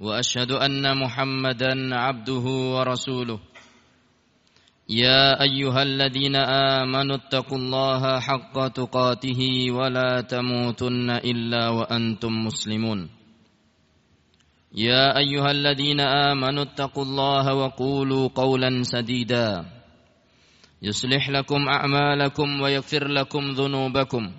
وأشهد أن محمدا عبده ورسوله. يا أيها الذين آمنوا اتقوا الله حق تقاته ولا تموتن إلا وأنتم مسلمون. يا أيها الذين آمنوا اتقوا الله وقولوا قولا سديدا. يصلح لكم أعمالكم ويغفر لكم ذنوبكم.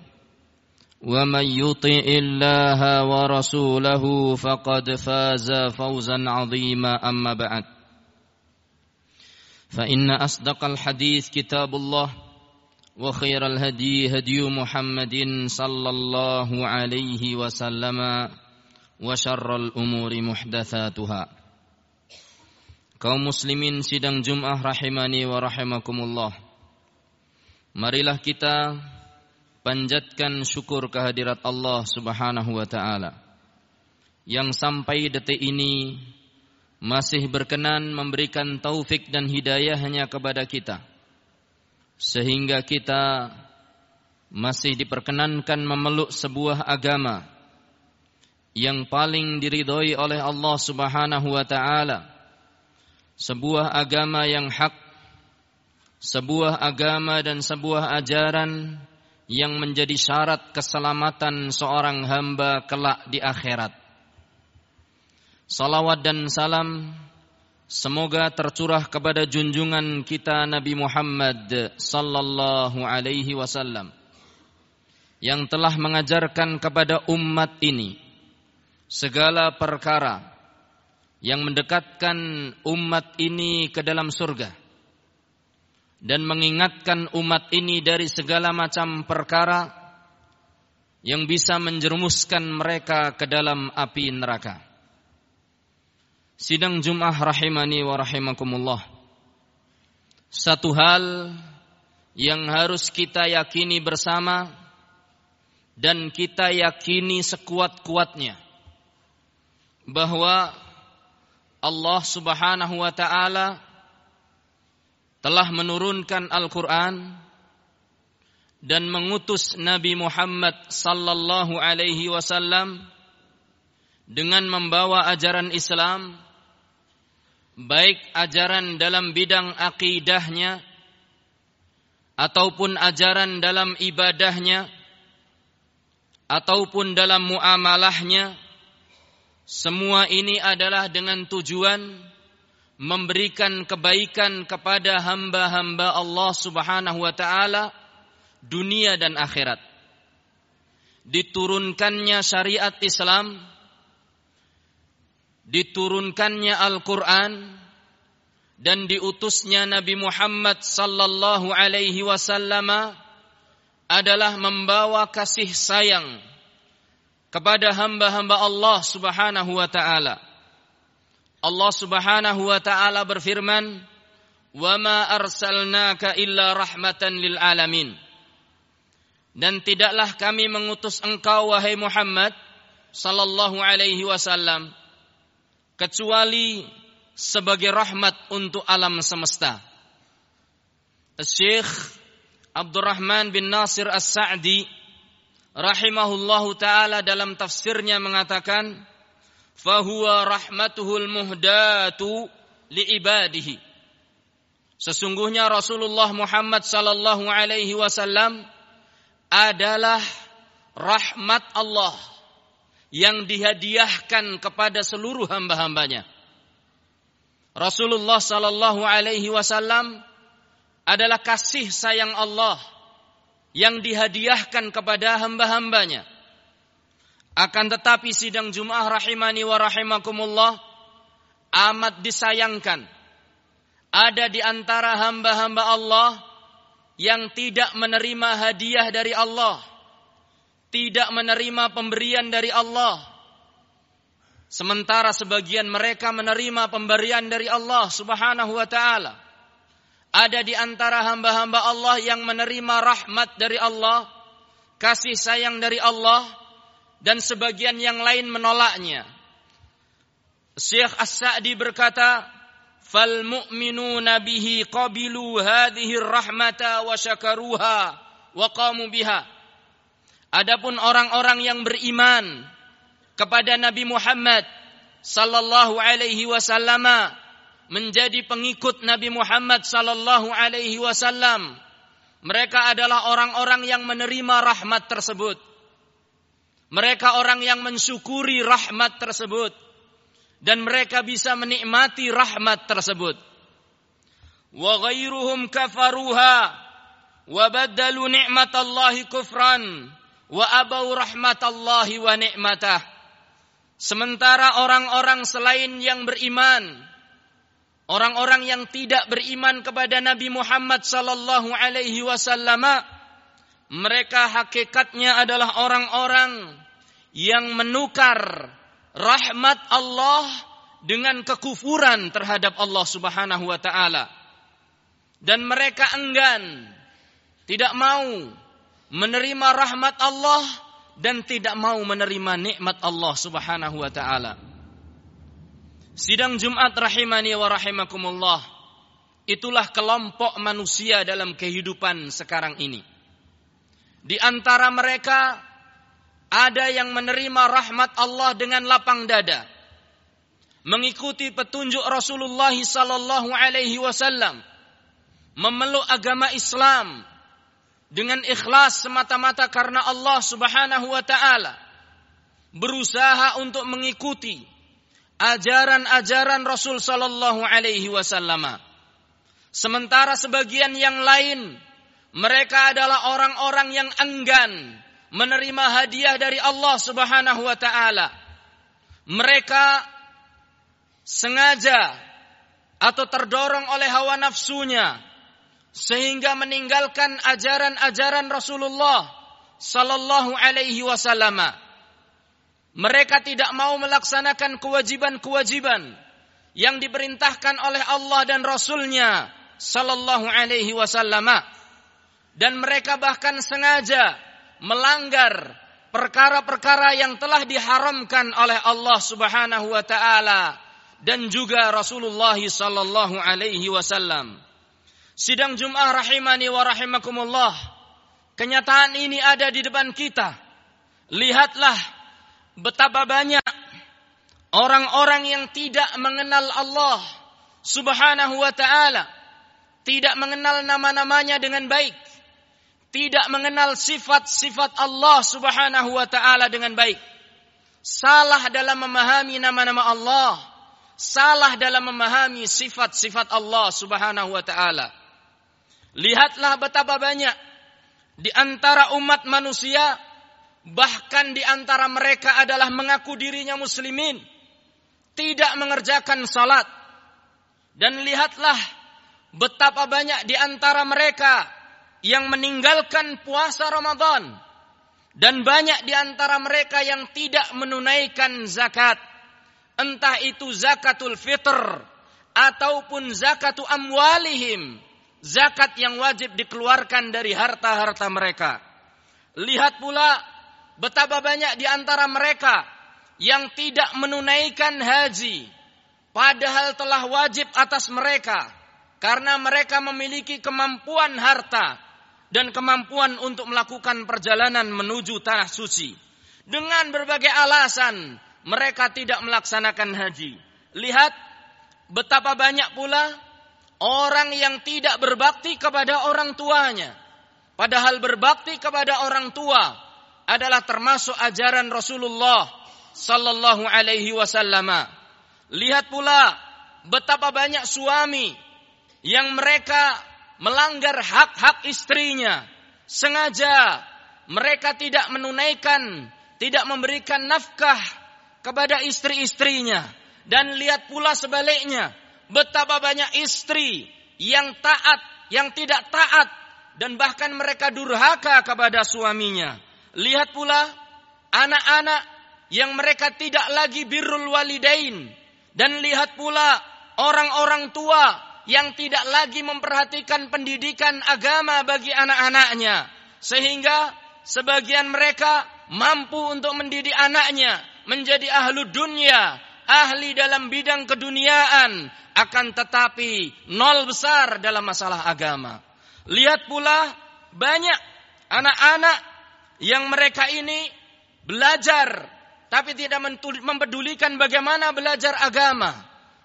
ومن يطع الله ورسوله فقد فاز فوزا عظيما أما بعد فإن أصدق الحديث كتاب الله وخير الهدي هدي محمد صلى الله عليه وسلم وشر الأمور محدثاتها kaum muslimin sidang Jum'ah rahimani wa rahimakumullah Marilah kita panjatkan syukur kehadirat Allah Subhanahu wa taala. Yang sampai detik ini masih berkenan memberikan taufik dan hidayah hanya kepada kita sehingga kita masih diperkenankan memeluk sebuah agama yang paling diridhoi oleh Allah Subhanahu wa taala. Sebuah agama yang hak sebuah agama dan sebuah ajaran yang menjadi syarat keselamatan seorang hamba kelak di akhirat. Salawat dan salam semoga tercurah kepada junjungan kita Nabi Muhammad sallallahu alaihi wasallam yang telah mengajarkan kepada umat ini segala perkara yang mendekatkan umat ini ke dalam surga dan mengingatkan umat ini dari segala macam perkara yang bisa menjerumuskan mereka ke dalam api neraka. Sidang Jum'ah rahimani wa rahimakumullah. Satu hal yang harus kita yakini bersama dan kita yakini sekuat-kuatnya bahwa Allah Subhanahu wa taala telah menurunkan Al-Quran dan mengutus Nabi Muhammad sallallahu alaihi wasallam dengan membawa ajaran Islam baik ajaran dalam bidang akidahnya ataupun ajaran dalam ibadahnya ataupun dalam muamalahnya semua ini adalah dengan tujuan memberikan kebaikan kepada hamba-hamba Allah Subhanahu wa taala dunia dan akhirat. Diturunkannya syariat Islam, diturunkannya Al-Qur'an dan diutusnya Nabi Muhammad sallallahu alaihi wasallam adalah membawa kasih sayang kepada hamba-hamba Allah Subhanahu wa taala Allah Subhanahu wa taala berfirman, "Wa ma arsalnaka illa rahmatan lil alamin." Dan tidaklah kami mengutus engkau wahai Muhammad sallallahu alaihi wasallam kecuali sebagai rahmat untuk alam semesta. Syekh Abdurrahman bin Nasir As-Sa'di rahimahullahu taala dalam tafsirnya mengatakan fahuwa rahmatuhul muhdatu liibadihi. Sesungguhnya Rasulullah Muhammad sallallahu alaihi wasallam adalah rahmat Allah yang dihadiahkan kepada seluruh hamba-hambanya. Rasulullah sallallahu alaihi wasallam adalah kasih sayang Allah yang dihadiahkan kepada hamba-hambanya. Akan tetapi sidang Jum'ah rahimani wa rahimakumullah amat disayangkan. Ada di antara hamba-hamba Allah yang tidak menerima hadiah dari Allah. Tidak menerima pemberian dari Allah. Sementara sebagian mereka menerima pemberian dari Allah Subhanahu wa taala. Ada di antara hamba-hamba Allah yang menerima rahmat dari Allah, kasih sayang dari Allah, dan sebagian yang lain menolaknya. Syekh As-Sa'di berkata, "Fal mu'minuna bihi qabilu hadhihi rahmata wa syakaruha wa qamu biha." Adapun orang-orang yang beriman kepada Nabi Muhammad sallallahu alaihi wasallam menjadi pengikut Nabi Muhammad sallallahu alaihi wasallam mereka adalah orang-orang yang menerima rahmat tersebut mereka orang yang mensyukuri rahmat tersebut. Dan mereka bisa menikmati rahmat tersebut. Wa ghairuhum kafaruha. Wa badalu ni'matallahi kufran. Wa abau rahmatallahi wa ni'matah. Sementara orang-orang selain yang beriman, orang-orang yang tidak beriman kepada Nabi Muhammad sallallahu alaihi wasallam, mereka hakikatnya adalah orang-orang yang menukar rahmat Allah dengan kekufuran terhadap Allah Subhanahu wa taala. Dan mereka enggan tidak mau menerima rahmat Allah dan tidak mau menerima nikmat Allah Subhanahu wa taala. Sidang Jumat rahimani wa rahimakumullah. Itulah kelompok manusia dalam kehidupan sekarang ini. Di antara mereka ada yang menerima rahmat Allah dengan lapang dada. Mengikuti petunjuk Rasulullah sallallahu alaihi wasallam. Memeluk agama Islam dengan ikhlas semata-mata karena Allah Subhanahu wa taala berusaha untuk mengikuti ajaran-ajaran Rasul sallallahu alaihi wasallam. Sementara sebagian yang lain mereka adalah orang-orang yang enggan menerima hadiah dari Allah Subhanahu wa taala. Mereka sengaja atau terdorong oleh hawa nafsunya sehingga meninggalkan ajaran-ajaran Rasulullah sallallahu alaihi wasallam. Mereka tidak mau melaksanakan kewajiban-kewajiban yang diperintahkan oleh Allah dan Rasulnya sallallahu alaihi wasallam. Dan mereka bahkan sengaja melanggar perkara-perkara yang telah diharamkan oleh Allah Subhanahu wa taala dan juga Rasulullah sallallahu alaihi wasallam. Sidang Jum'ah rahimani wa rahimakumullah. Kenyataan ini ada di depan kita. Lihatlah betapa banyak orang-orang yang tidak mengenal Allah Subhanahu wa taala, tidak mengenal nama-namanya dengan baik, tidak mengenal sifat-sifat Allah Subhanahu wa taala dengan baik. Salah dalam memahami nama-nama Allah, salah dalam memahami sifat-sifat Allah Subhanahu wa taala. Lihatlah betapa banyak di antara umat manusia bahkan di antara mereka adalah mengaku dirinya muslimin tidak mengerjakan salat dan lihatlah betapa banyak di antara mereka yang meninggalkan puasa Ramadan. Dan banyak di antara mereka yang tidak menunaikan zakat. Entah itu zakatul fitr ataupun zakatu amwalihim. Zakat yang wajib dikeluarkan dari harta-harta mereka. Lihat pula betapa banyak di antara mereka yang tidak menunaikan haji, padahal telah wajib atas mereka. Karena mereka memiliki kemampuan harta dan kemampuan untuk melakukan perjalanan menuju tanah suci. Dengan berbagai alasan mereka tidak melaksanakan haji. Lihat betapa banyak pula orang yang tidak berbakti kepada orang tuanya. Padahal berbakti kepada orang tua adalah termasuk ajaran Rasulullah sallallahu alaihi wasallam. Lihat pula betapa banyak suami yang mereka melanggar hak-hak istrinya. Sengaja mereka tidak menunaikan, tidak memberikan nafkah kepada istri-istrinya. Dan lihat pula sebaliknya, Betapa banyak istri yang taat, yang tidak taat, dan bahkan mereka durhaka kepada suaminya. Lihat pula anak-anak yang mereka tidak lagi birrul walidain dan lihat pula orang-orang tua yang tidak lagi memperhatikan pendidikan agama bagi anak-anaknya sehingga sebagian mereka mampu untuk mendidik anaknya menjadi ahlu dunia ahli dalam bidang keduniaan akan tetapi nol besar dalam masalah agama lihat pula banyak anak-anak yang mereka ini belajar tapi tidak mempedulikan bagaimana belajar agama.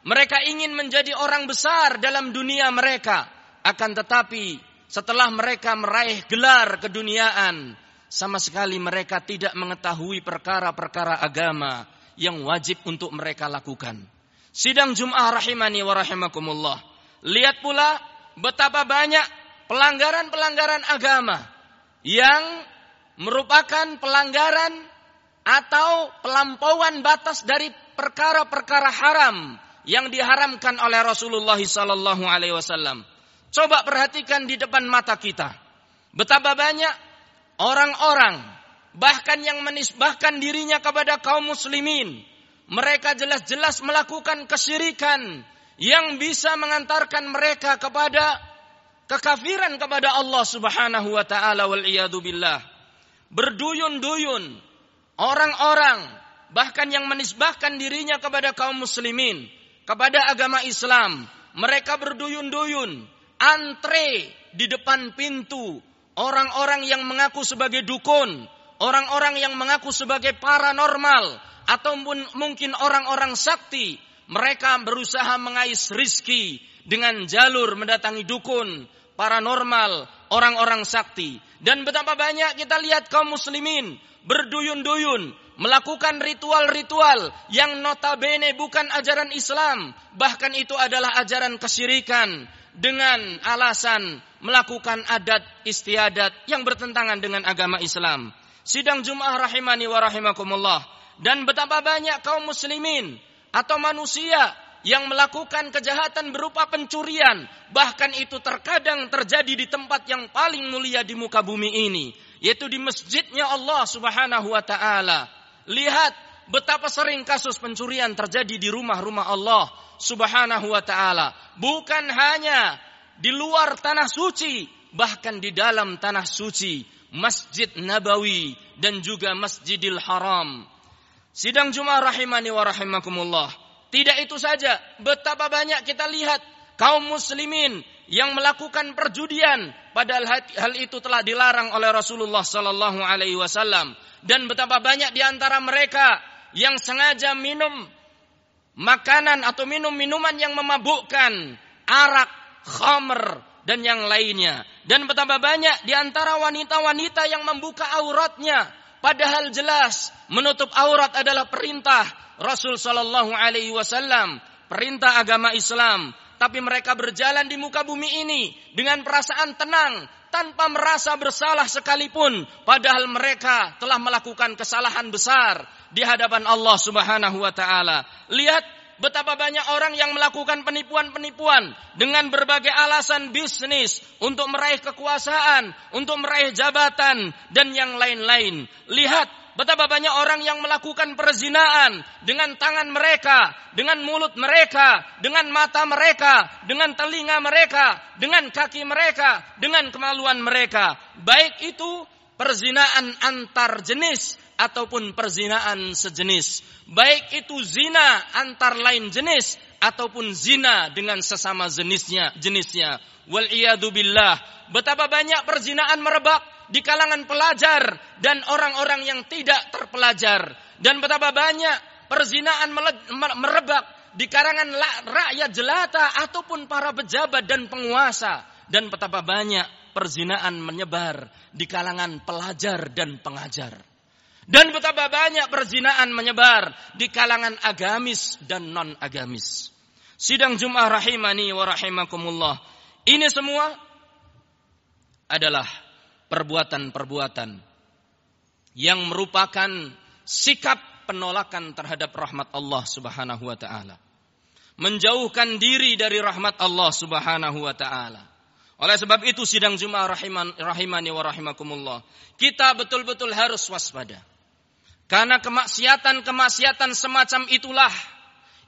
Mereka ingin menjadi orang besar dalam dunia mereka. Akan tetapi setelah mereka meraih gelar keduniaan, sama sekali mereka tidak mengetahui perkara-perkara agama yang wajib untuk mereka lakukan. Sidang Jum'ah rahimani wa rahimakumullah. Lihat pula betapa banyak pelanggaran-pelanggaran agama yang merupakan pelanggaran atau pelampauan batas dari perkara-perkara haram yang diharamkan oleh Rasulullah sallallahu alaihi wasallam. Coba perhatikan di depan mata kita. Betapa banyak orang-orang bahkan yang menisbahkan dirinya kepada kaum muslimin. Mereka jelas-jelas melakukan kesyirikan yang bisa mengantarkan mereka kepada kekafiran kepada Allah Subhanahu wa taala wal billah. Berduyun-duyun orang-orang bahkan yang menisbahkan dirinya kepada kaum muslimin, kepada agama Islam, mereka berduyun-duyun, antre di depan pintu orang-orang yang mengaku sebagai dukun, orang-orang yang mengaku sebagai paranormal, ataupun mungkin orang-orang sakti. Mereka berusaha mengais rizki dengan jalur mendatangi dukun, paranormal, orang-orang sakti. Dan betapa banyak kita lihat kaum muslimin berduyun-duyun melakukan ritual-ritual yang notabene bukan ajaran Islam, bahkan itu adalah ajaran kesyirikan dengan alasan melakukan adat istiadat yang bertentangan dengan agama Islam. Sidang Jumat rahimani wa rahimakumullah dan betapa banyak kaum muslimin atau manusia yang melakukan kejahatan berupa pencurian, bahkan itu terkadang terjadi di tempat yang paling mulia di muka bumi ini, yaitu di masjidnya Allah Subhanahu wa taala. Lihat betapa sering kasus pencurian terjadi di rumah-rumah Allah Subhanahu wa taala. Bukan hanya di luar tanah suci, bahkan di dalam tanah suci, Masjid Nabawi dan juga Masjidil Haram. Sidang Jumat rahimani wa rahimakumullah. Tidak itu saja, betapa banyak kita lihat kaum muslimin yang melakukan perjudian padahal hal itu telah dilarang oleh Rasulullah sallallahu alaihi wasallam. Dan betapa banyak di antara mereka yang sengaja minum makanan atau minum minuman yang memabukkan, arak, khamr dan yang lainnya. Dan betapa banyak di antara wanita-wanita yang membuka auratnya. Padahal jelas menutup aurat adalah perintah Rasul sallallahu alaihi wasallam, perintah agama Islam tapi mereka berjalan di muka bumi ini dengan perasaan tenang tanpa merasa bersalah sekalipun padahal mereka telah melakukan kesalahan besar di hadapan Allah Subhanahu wa taala. Lihat betapa banyak orang yang melakukan penipuan-penipuan dengan berbagai alasan bisnis untuk meraih kekuasaan, untuk meraih jabatan dan yang lain-lain. Lihat Betapa banyak orang yang melakukan perzinaan dengan tangan mereka, dengan mulut mereka, dengan mata mereka, dengan telinga mereka, dengan kaki mereka, dengan kemaluan mereka. Baik itu perzinaan antar jenis ataupun perzinaan sejenis. Baik itu zina antar lain jenis ataupun zina dengan sesama jenisnya jenisnya. Wal billah. Betapa banyak perzinaan merebak di kalangan pelajar dan orang-orang yang tidak terpelajar. Dan betapa banyak perzinaan merebak di kalangan rakyat jelata ataupun para pejabat dan penguasa. Dan betapa banyak perzinaan menyebar di kalangan pelajar dan pengajar. Dan betapa banyak perzinaan menyebar di kalangan agamis dan non agamis sidang Jumat rahimani wa rahimakumullah. Ini semua adalah perbuatan-perbuatan yang merupakan sikap penolakan terhadap rahmat Allah Subhanahu wa taala. Menjauhkan diri dari rahmat Allah Subhanahu wa taala. Oleh sebab itu sidang Jumat rahiman, rahimani wa rahimakumullah. Kita betul-betul harus waspada. Karena kemaksiatan-kemaksiatan semacam itulah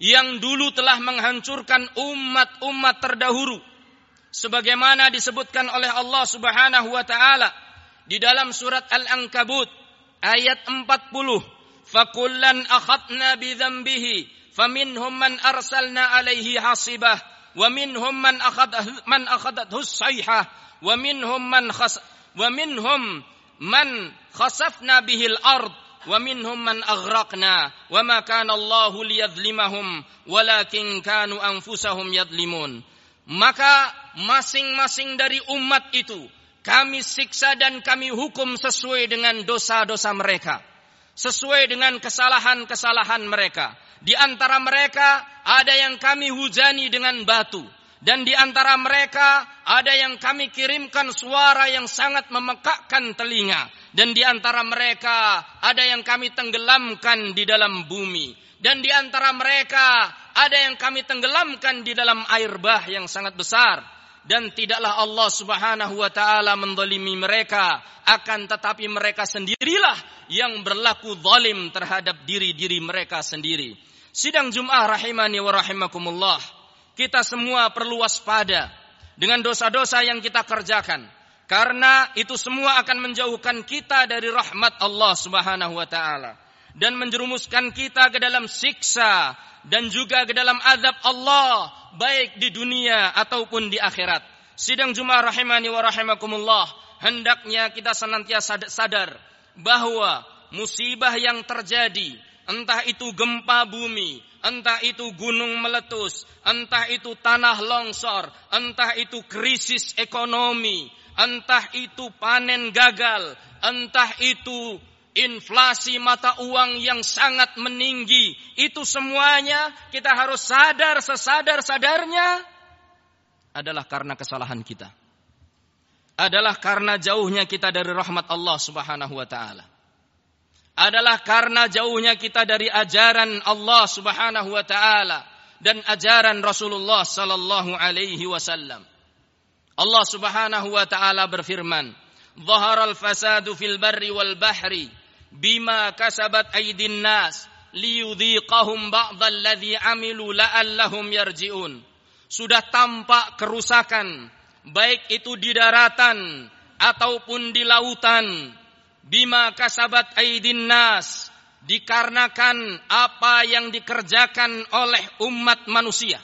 yang dulu telah menghancurkan umat-umat terdahulu. Sebagaimana disebutkan oleh Allah Subhanahu wa taala di dalam surat Al-Ankabut ayat 40. Fakullan akhadna bi dzambihi faminhum man arsalna alaihi hasibah wa minhum man akhad man akhadathu sayhah wa minhum man khas wa minhum man khasafna bihil ard wa minhum man aghraqna wa ma kana Allah liyadhlimahum walakin kanu anfusahum yadlimun maka masing-masing dari umat itu kami siksa dan kami hukum sesuai dengan dosa-dosa mereka sesuai dengan kesalahan-kesalahan mereka. Di antara mereka ada yang kami hujani dengan batu dan di antara mereka ada yang kami kirimkan suara yang sangat memekakkan telinga dan di antara mereka ada yang kami tenggelamkan di dalam bumi dan di antara mereka ada yang kami tenggelamkan di dalam air bah yang sangat besar dan tidaklah Allah Subhanahu wa taala mendolimi mereka akan tetapi mereka sendirilah yang berlaku zalim terhadap diri-diri mereka sendiri. Sidang Jumat rahimani wa rahimakumullah kita semua perlu waspada dengan dosa-dosa yang kita kerjakan karena itu semua akan menjauhkan kita dari rahmat Allah Subhanahu wa taala dan menjerumuskan kita ke dalam siksa dan juga ke dalam azab Allah baik di dunia ataupun di akhirat. Sidang Jumat rahimani wa rahimakumullah, hendaknya kita senantiasa sadar bahwa musibah yang terjadi entah itu gempa bumi, entah itu gunung meletus, entah itu tanah longsor, entah itu krisis ekonomi, entah itu panen gagal, entah itu inflasi mata uang yang sangat meninggi, itu semuanya kita harus sadar sesadar-sadarnya adalah karena kesalahan kita. Adalah karena jauhnya kita dari rahmat Allah Subhanahu wa taala adalah karena jauhnya kita dari ajaran Allah Subhanahu wa taala dan ajaran Rasulullah sallallahu alaihi wasallam. Allah Subhanahu wa taala berfirman, "Dhaharal fasadu fil barri wal bahri bima kasabat aydin nas liyudhiqahum ba'dal ladzi amilu la'allahum yarji'un." Sudah tampak kerusakan baik itu di daratan ataupun di lautan bima kasabat aidin nas dikarenakan apa yang dikerjakan oleh umat manusia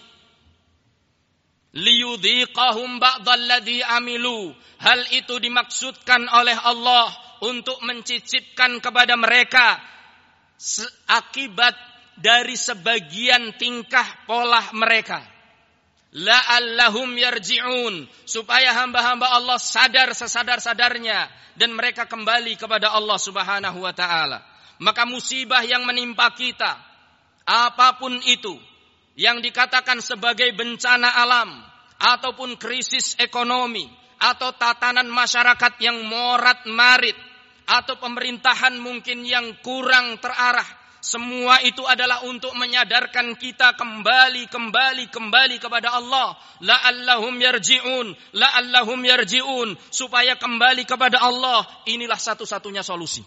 liyudhiqahum ba'dalladhi amilu. Hal itu dimaksudkan oleh Allah untuk mencicipkan kepada mereka akibat dari sebagian tingkah pola mereka. La'allahum yarji'un. Supaya hamba-hamba Allah sadar sesadar-sadarnya dan mereka kembali kepada Allah Subhanahu wa taala. Maka musibah yang menimpa kita apa pun itu yang dikatakan sebagai bencana alam ataupun krisis ekonomi atau tatanan masyarakat yang morat-marit atau pemerintahan mungkin yang kurang terarah semua itu adalah untuk menyadarkan kita kembali, kembali, kembali kepada Allah. La'allahum yarji'un, la'allahum yarji'un. Supaya kembali kepada Allah. Inilah satu-satunya solusi.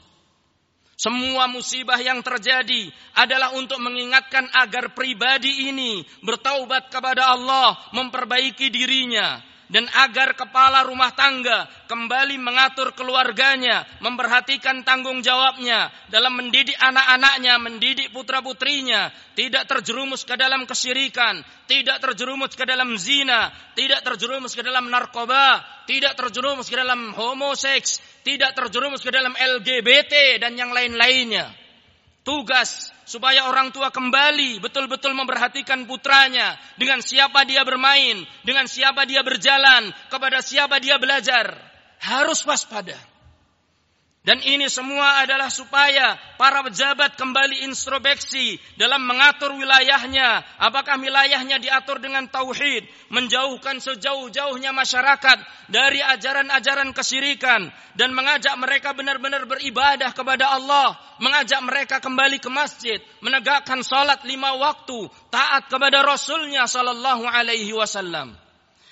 Semua musibah yang terjadi adalah untuk mengingatkan agar pribadi ini bertaubat kepada Allah, memperbaiki dirinya, dan agar kepala rumah tangga kembali mengatur keluarganya, memperhatikan tanggung jawabnya dalam mendidik anak-anaknya, mendidik putra-putrinya, tidak terjerumus ke dalam kesyirikan, tidak terjerumus ke dalam zina, tidak terjerumus ke dalam narkoba, tidak terjerumus ke dalam homoseks, tidak terjerumus ke dalam LGBT dan yang lain-lainnya. Tugas supaya orang tua kembali betul-betul memperhatikan putranya dengan siapa dia bermain, dengan siapa dia berjalan, kepada siapa dia belajar. Harus waspada. Dan ini semua adalah supaya para pejabat kembali introspeksi dalam mengatur wilayahnya. Apakah wilayahnya diatur dengan tauhid, menjauhkan sejauh-jauhnya masyarakat dari ajaran-ajaran kesyirikan dan mengajak mereka benar-benar beribadah kepada Allah, mengajak mereka kembali ke masjid, menegakkan salat lima waktu, taat kepada Rasulnya Sallallahu Alaihi Wasallam.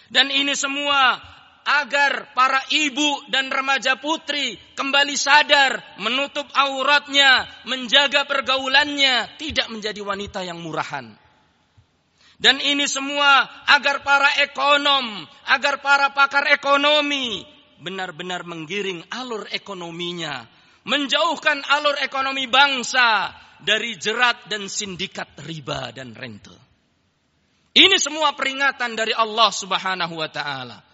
Dan ini semua agar para ibu dan remaja putri kembali sadar menutup auratnya, menjaga pergaulannya, tidak menjadi wanita yang murahan. Dan ini semua agar para ekonom, agar para pakar ekonomi benar-benar menggiring alur ekonominya, menjauhkan alur ekonomi bangsa dari jerat dan sindikat riba dan rente. Ini semua peringatan dari Allah Subhanahu wa taala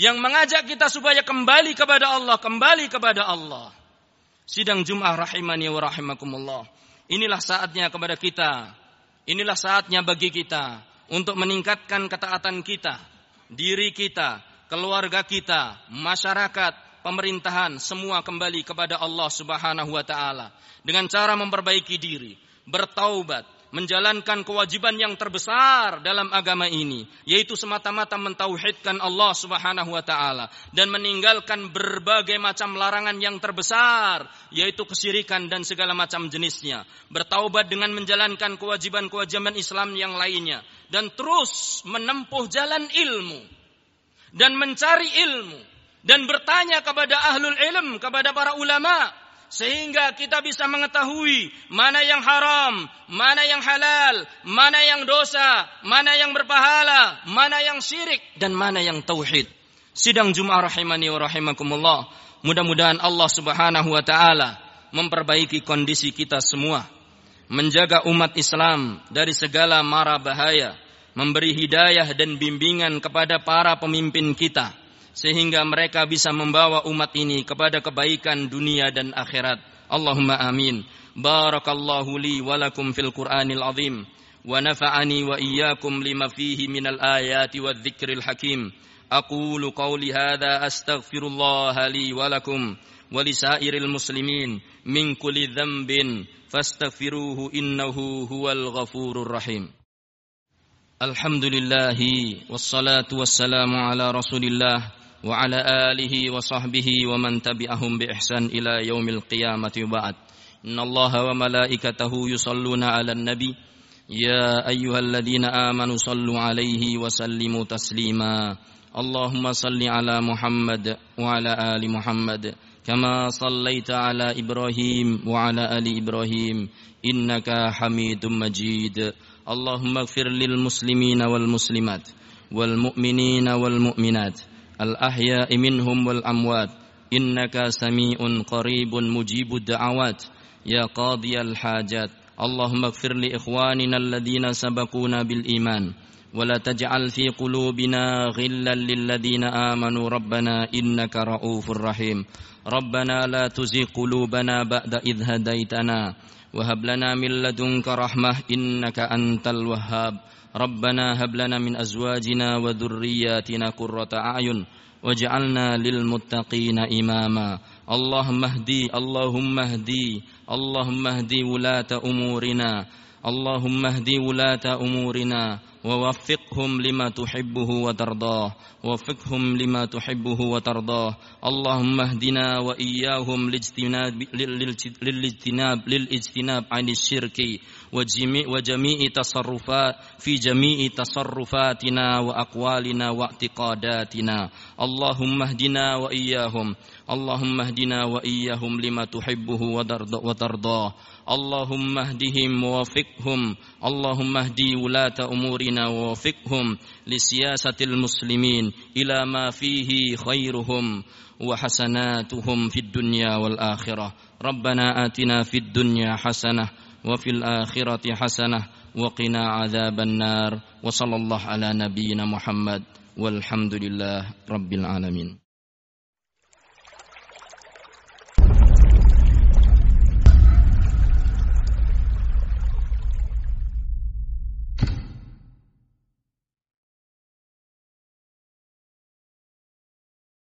yang mengajak kita supaya kembali kepada Allah, kembali kepada Allah. Sidang Jum'ah rahimani wa rahimakumullah. Inilah saatnya kepada kita. Inilah saatnya bagi kita untuk meningkatkan ketaatan kita, diri kita, keluarga kita, masyarakat, pemerintahan semua kembali kepada Allah Subhanahu wa taala dengan cara memperbaiki diri, bertaubat, menjalankan kewajiban yang terbesar dalam agama ini yaitu semata-mata mentauhidkan Allah Subhanahu wa taala dan meninggalkan berbagai macam larangan yang terbesar yaitu kesyirikan dan segala macam jenisnya bertaubat dengan menjalankan kewajiban-kewajiban Islam yang lainnya dan terus menempuh jalan ilmu dan mencari ilmu dan bertanya kepada ahlul ilm kepada para ulama sehingga kita bisa mengetahui mana yang haram, mana yang halal, mana yang dosa, mana yang berpahala, mana yang syirik dan mana yang tauhid. Sidang Jumat rahimani wa rahimakumullah. Mudah-mudahan Allah Subhanahu wa taala memperbaiki kondisi kita semua, menjaga umat Islam dari segala mara bahaya, memberi hidayah dan bimbingan kepada para pemimpin kita sehingga mereka bisa membawa umat ini kepada kebaikan dunia dan akhirat. Allahumma amin. Barakallahu li wa lakum fil Qur'anil azim wa nafa'ani wa iyyakum lima fihi minal ayati wadh-dhikril hakim. Wa lakum wa lisairil muslimin min kulli dhanbin fastaghfiruhu innahu huwal ghafurur rahim. Alhamdulillahi wassalatu wassalamu ala Rasulillah وعلى آله وصحبه ومن تبعهم بإحسان إلى يوم القيامة وبعد. إن الله وملائكته يصلون على النبي. يا أيها الذين آمنوا صلوا عليه وسلموا تسليما. اللهم صل على محمد وعلى آل محمد كما صليت على إبراهيم وعلى آل إبراهيم. إنك حميد مجيد. اللهم اغفر للمسلمين والمسلمات والمؤمنين والمؤمنات. الأحياء منهم والأموات. إنك سميع قريب مجيب الدعوات. يا قاضي الحاجات. اللهم اغفر لإخواننا الذين سبقونا بالإيمان. ولا تجعل في قلوبنا غلا للذين آمنوا. ربنا إنك رؤوف رحيم. ربنا لا تزغ قلوبنا بعد إذ هديتنا. وهب لنا من لدنك رحمة. إنك أنت الوهاب. ربنا هب لنا من أزواجنا وذرياتنا قرة أعين واجعلنا للمتقين إماما. اللهم اهدي اللهم اهدي اللهم اهدي ولاة أمورنا. اللهم اهدي ولاة أمورنا. ووفقهم لما تحبه وترضاه. وفقهم لما تحبه وترضاه. اللهم اهدنا وإياهم للاجتناب للاجتناب عن الشرك وجميع, وجميع تصرفات في جميع تصرفاتنا وأقوالنا واعتقاداتنا. اللهم اهدنا وإياهم. اللهم اهدنا وإياهم لما تحبه وترضاه. اللهم اهدهم ووفقهم. اللهم اهدي ولاة أمورنا ووفقهم لسياسة المسلمين إلى ما فيه خيرهم وحسناتهم في الدنيا والآخرة. ربنا آتنا في الدنيا حسنة وفي الآخرة حسنة وقنا عذاب النار. وصلى الله على نبينا محمد والحمد لله رب العالمين.